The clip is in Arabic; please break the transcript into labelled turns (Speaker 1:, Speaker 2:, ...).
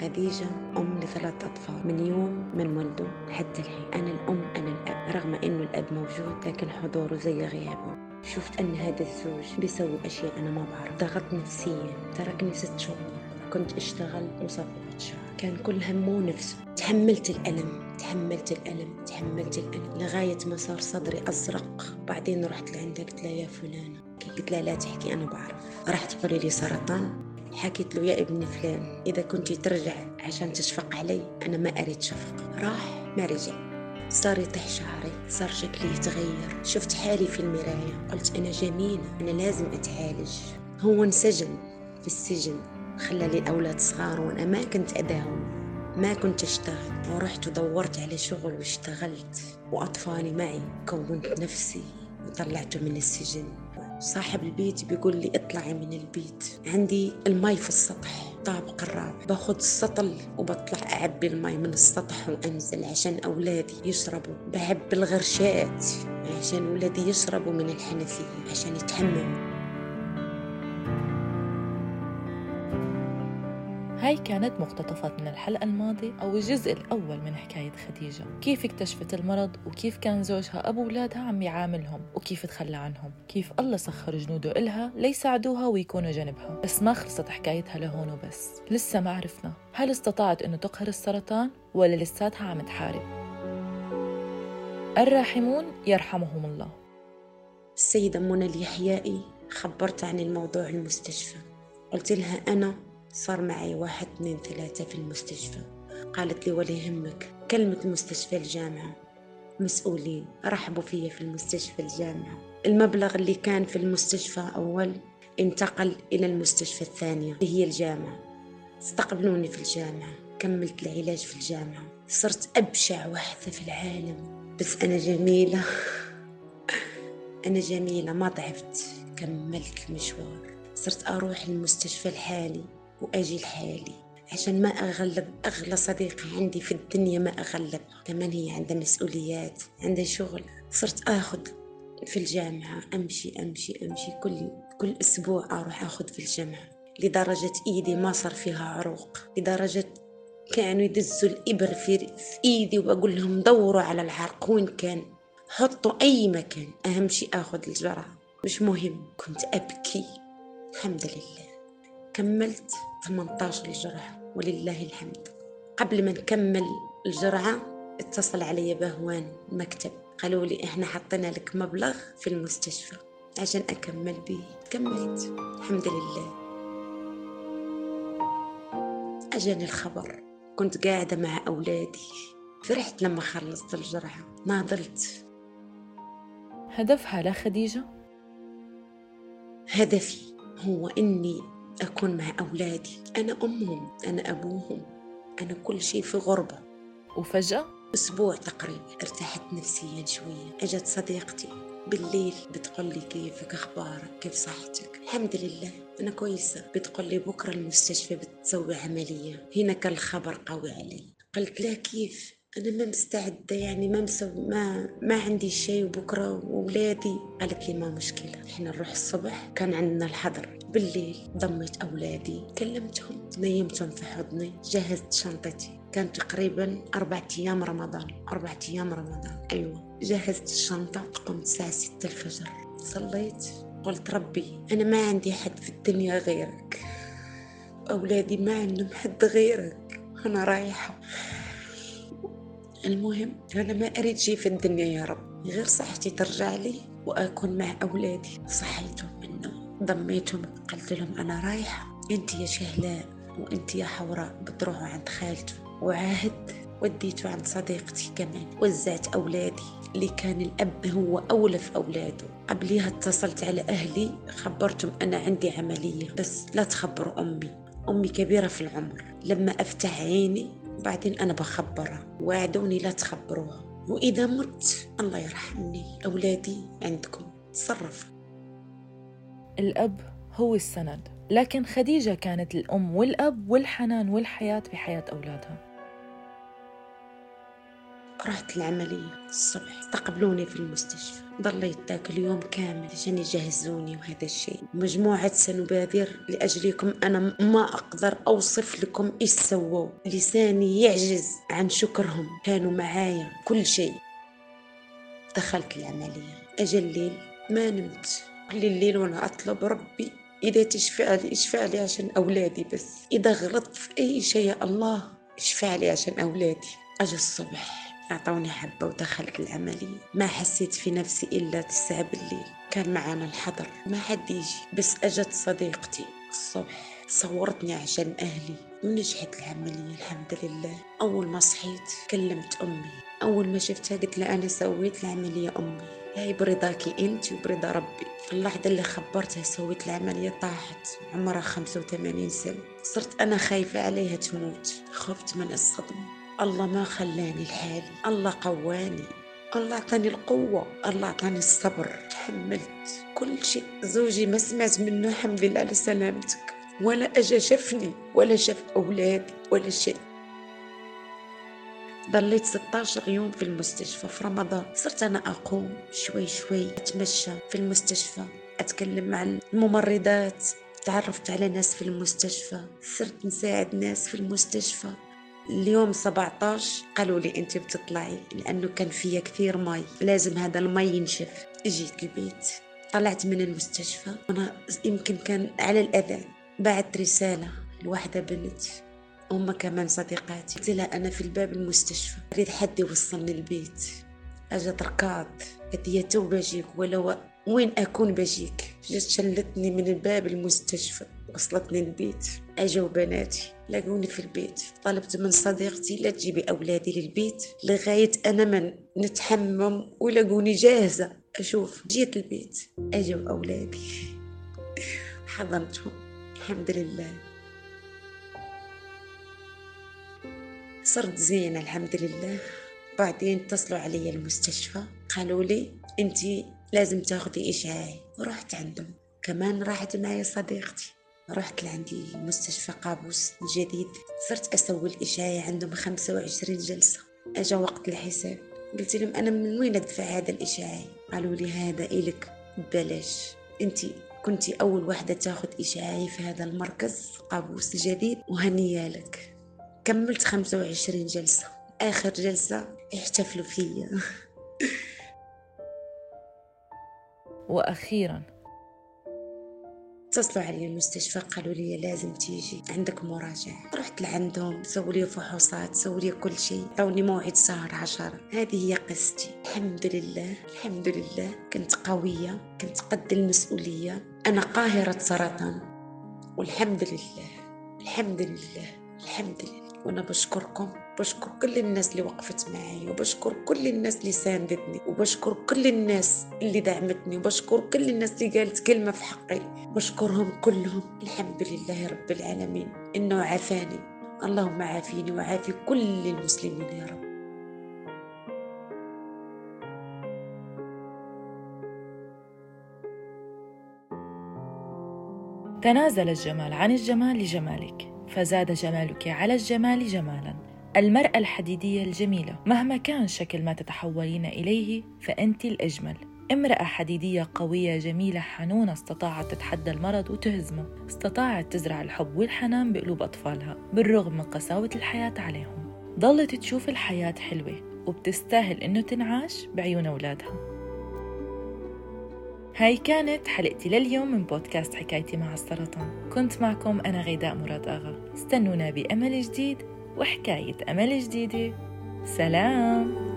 Speaker 1: خديجة أم لثلاث أطفال. من يوم من ولدوا لحد الحين. أنا الأم أنا الأب. رغم إنه الأب موجود لكن حضوره زي غيابه. شفت أن هذا الزوج بيسوي أشياء أنا ما بعرف. ضغط نفسيا. تركني ست شهور. كنت أشتغل مصففة شعر كان كل همه نفسه. تحملت الألم. تحملت الألم. تحملت الألم. لغاية ما صار صدري أزرق. بعدين رحت لعنده قلت له يا فلانة. قلت له لا تحكي أنا بعرف. راح تقولي لي سرطان. حكيت له يا ابن فلان إذا كنت ترجع عشان تشفق علي أنا ما أريد شفق. راح ما رجع. صار يطيح شعري صار شكلي يتغير. شفت حالي في المراية قلت أنا جميلة أنا لازم أتعالج. هو انسجن في السجن خلى لي أولاد صغار وأنا ما كنت أداهم ما كنت أشتغل ورحت ودورت على شغل واشتغلت. وأطفالي معي كونت نفسي وطلعته من السجن. صاحب البيت بيقول لي اطلعي من البيت. عندي المي في السطح طابق الرابع باخذ السطل وبطلع أعبي المي من السطح وأنزل عشان أولادي يشربوا. بحب الغرشات عشان أولادي يشربوا من الحنفية عشان يتحمموا.
Speaker 2: هاي كانت مقتطفات من الحلقة الماضية أو الجزء الأول من حكاية خديجة. كيف اكتشفت المرض وكيف كان زوجها أبو أولادها عم يعاملهم وكيف تخلى عنهم؟ كيف الله سخر جنوده إلها ليساعدوها ويكونوا جنبها بس ما خلصت حكايتها لهون وبس. لسه ما عرفنا هل استطاعت أنه تقهر السرطان ولا لساتها عم تحارب. الراحمون يرحمهم الله.
Speaker 1: السيدة منى اليحيائي خبرت عن الموضوع المستشفى. قلت لها أنا صار معي واحد اثنين ثلاثة في المستشفى. قالت لي ولا يهمك كلمة مستشفى الجامعة مسؤولين رحبوا فيا في المستشفى الجامعة. المبلغ اللي كان في المستشفى أول انتقل إلى المستشفى الثانية اللي هي الجامعة. استقبلوني في الجامعة كملت العلاج في الجامعة. صرت أبشع واحدة في العالم. بس أنا جميلة. أنا جميلة ما ضعفت. كملت المشوار. صرت أروح المستشفى الحالي. وأجي لحالي. عشان ما أغلب أغلى صديقة عندي في الدنيا ما أغلبها كمان هي عندها مسؤوليات عندها شغل. صرت أخذ في الجامعة أمشي أمشي أمشي. كل كل أسبوع أروح أخذ في الجامعة. لدرجة إيدي ما صار فيها عروق. لدرجة كانوا يدزوا الإبر في, في إيدي وأقول لهم دوروا على العرق. وين كان؟ حطوا أي مكان. أهم شيء أخذ الجرعة. مش مهم. كنت أبكي. الحمد لله. كملت 18 جرعة ولله الحمد. قبل ما نكمل الجرعة اتصل علي بهوان المكتب. قالوا لي إحنا حطينا لك مبلغ في المستشفى عشان أكمل به كملت. الحمد لله. أجاني الخبر. كنت قاعدة مع أولادي. فرحت لما خلصت الجرعة. ناضلت
Speaker 2: هدفها لخديجة؟
Speaker 1: هدفي هو إني أكون مع أولادي. أنا أمهم أنا أبوهم. أنا كل شيء في غربة.
Speaker 2: وفجأة؟
Speaker 1: أسبوع تقريبا. ارتحت نفسيا شوية. أجت صديقتي. بالليل بتقول لي كيفك أخبارك كيف صحتك؟ الحمد لله. أنا كويسة. بتقول لي بكرة المستشفى بتسوي عملية. هنا كان الخبر قوي علي. قلت لا كيف؟ أنا ما مستعدة يعني ما مسوي ما ما عندي شيء وبكرة وأولادي قالت لي ما مشكلة. إحنا نروح الصبح. كان عندنا الحضر. بالليل ضميت أولادي كلمتهم نيمتهم في حضني جهزت شنطتي. كان تقريبا أربعة أيام رمضان أربعة أيام رمضان. أيوة جهزت الشنطة قمت الساعة ستة الفجر صليت قلت ربي أنا ما عندي حد في الدنيا غيرك. أولادي ما عندهم حد غيرك. أنا رايحة. المهم أنا ما أريد شيء في الدنيا يا رب. غير صحتي ترجع لي وأكون مع أولادي. صحيتهم ضميتهم قلت لهم أنا رايحة أنت يا شهلاء وأنت يا حوراء بتروحوا عند خالته وعاهد وديته عند صديقتي كمان وزعت أولادي اللي كان الأب هو أولى في أولاده. قبليها اتصلت على أهلي خبرتهم أنا عندي عملية بس لا تخبروا أمي. أمي كبيرة في العمر. لما أفتح عيني بعدين أنا بخبرها. وعدوني لا تخبروها. وإذا مت الله يرحمني. أولادي عندكم. تصرفوا.
Speaker 2: الأب هو السند. لكن خديجة كانت الأم والأب والحنان والحياة بحياة أولادها.
Speaker 1: رحت العملية الصبح استقبلوني في المستشفى. ضليت ذاك اليوم كامل عشان يجهزوني وهذا الشيء. مجموعة سنبادر لأجلكم أنا ما أقدر أوصف لكم إيش سووا. لساني يعجز عن شكرهم. كانوا معايا كل شيء. دخلت العملية. أجل الليل ما نمت. كل الليل وأنا أطلب ربي إذا تشفع لي اشفع لي عشان أولادي بس. إذا غلطت في أي شيء يا الله اشفع لي عشان أولادي. أجي الصبح أعطوني حبة ودخلت العملية. ما حسيت في نفسي إلا تسعة بالليل. كان معانا الحضر. ما حد يجي. بس أجت صديقتي. الصبح صورتني عشان أهلي. ونجحت العملية الحمد لله. أول ما صحيت كلمت أمي. أول ما شفتها قلت لها أنا سويت العملية أمي. هاي برضاكي أنت وبرضا ربي. في اللحظة اللي خبرتها سويت العملية طاحت. عمرها 85 سنة. صرت أنا خايفة عليها تموت. خفت من الصدمة. الله ما خلاني لحالي. الله قواني. الله أعطاني القوة. الله أعطاني الصبر. تحملت. كل شيء. زوجي ما سمعت منه الحمد لله على سلامتك. ولا أجا شفني ولا شاف أولادي. ولا شيء. ضليت 16 يوم في المستشفى في رمضان. صرت أنا أقوم شوي شوي أتمشى في المستشفى أتكلم مع الممرضات تعرفت على ناس في المستشفى صرت نساعد ناس في المستشفى. اليوم 17 قالوا لي انت بتطلعي لأنه كان فيا كثير مي لازم هذا المي ينشف. جيت البيت طلعت من المستشفى وأنا يمكن كان على الاذان بعت رسالة لواحدة بنت هما كمان صديقاتي. قلت لها أنا في الباب المستشفى. أريد حد يوصلني البيت. اجت ركض قالت هي تو بجيك ولو وين أكون بجيك؟ جت شلتني من الباب المستشفى. وصلتني البيت. اجوا بناتي. لقوني في البيت. طلبت من صديقتي لا تجيبي أولادي للبيت لغاية أنا من نتحمم ولقوني جاهزة. أشوف. جيت البيت. أجوا أولادي. حضنتهم الحمد لله. صرت زينة الحمد لله. بعدين اتصلوا علي المستشفى قالوا لي انت لازم تاخذي اشعاعي ورحت عندهم. كمان راحت معي صديقتي. رحت لعندي مستشفى قابوس الجديد صرت أسوي الإشعاعي عندهم خمسة وعشرين جلسة. أجا وقت الحساب. قلت لهم أنا من وين أدفع هذا الإشعاعي قالوا لي هذا إلك. ببلاش أنت كنت أول واحدة تاخذ إشعاعي في هذا المركز قابوس الجديد وهنية لك كملت خمسة وعشرين جلسة. آخر جلسة احتفلوا فيا.
Speaker 2: وأخيرا.
Speaker 1: اتصلوا علي المستشفى قالوا لي لازم تيجي. عندك مراجعة. رحت لعندهم سووا لي فحوصات سووا لي كل شيء. عطوني موعد شهر عشرة. هذه هي قصتي. الحمد لله الحمد لله. كنت قوية كنت قد المسؤولية. أنا قاهرة سرطان. والحمد لله الحمد لله الحمد لله. وأنا بشكركم بشكر كل الناس اللي وقفت معي وبشكر كل الناس اللي ساندتني وبشكر كل الناس اللي دعمتني وبشكر كل الناس اللي قالت كلمة في حقي. بشكرهم كلهم. الحمد لله رب العالمين. إنه عافاني. اللهم عافيني وعافي كل المسلمين يا رب.
Speaker 2: تنازل الجمال عن الجمال لجمالك. فزاد جمالك على الجمال جمالا. المرأة الحديدية الجميلة. مهما كان شكل ما تتحولين إليه فأنت الأجمل. امرأة حديدية قوية جميلة حنونة استطاعت تتحدى المرض وتهزمه. استطاعت تزرع الحب والحنان بقلوب أطفالها بالرغم من قساوة الحياة عليهم. ضلت تشوف الحياة حلوة وبتستاهل إنه تنعاش بعيون أولادها. هاي كانت حلقتي لليوم من بودكاست حكايتي مع السرطان. كنت معكم أنا غيداء مراد آغا. استنونا بأمل جديد وحكاية أمل جديدة. سلام!